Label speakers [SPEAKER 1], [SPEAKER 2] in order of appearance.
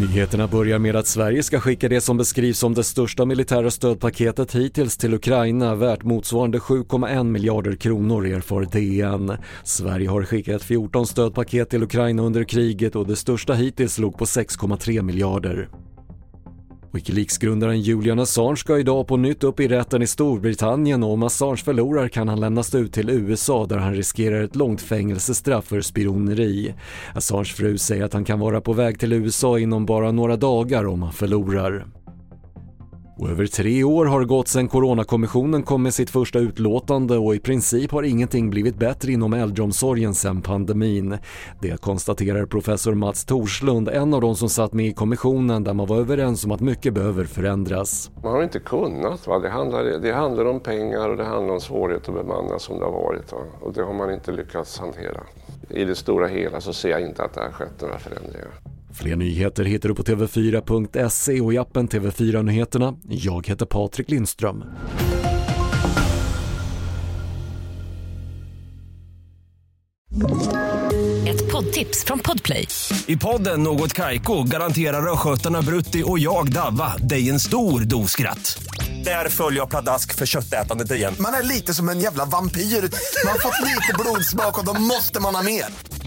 [SPEAKER 1] Nyheterna börjar med att Sverige ska skicka det som beskrivs som det största militära stödpaketet hittills till Ukraina värt motsvarande 7,1 miljarder kronor erfar DN. Sverige har skickat 14 stödpaket till Ukraina under kriget och det största hittills låg på 6,3 miljarder. Wikileaks-grundaren Julian Assange ska idag på nytt upp i rätten i Storbritannien och om Assange förlorar kan han lämnas ut till USA där han riskerar ett långt fängelsestraff för spioneri. Assange fru säger att han kan vara på väg till USA inom bara några dagar om han förlorar. Och över tre år har gått sedan Coronakommissionen kom med sitt första utlåtande och i princip har ingenting blivit bättre inom äldreomsorgen sedan pandemin. Det konstaterar professor Mats Torslund, en av de som satt med i kommissionen där man var överens om att mycket behöver förändras.
[SPEAKER 2] Man har inte kunnat. Va? Det, handlar, det handlar om pengar och det handlar om svårighet att bemanna som det har varit. Va? Och det har man inte lyckats hantera. I det stora hela så ser jag inte att det har skett några förändringar.
[SPEAKER 1] Fler nyheter hittar du på TV4.se och i appen TV4 Nyheterna. Jag heter Patrik Lindström.
[SPEAKER 3] Ett poddtips från Podplay.
[SPEAKER 4] I podden Något Kaiko garanterar östgötarna Brutti och jag, Davva, dig en stor dos skratt. Där följer jag pladask för köttätandet igen.
[SPEAKER 5] Man är lite som en jävla vampyr. Man har fått lite blodsmak och då måste man ha mer.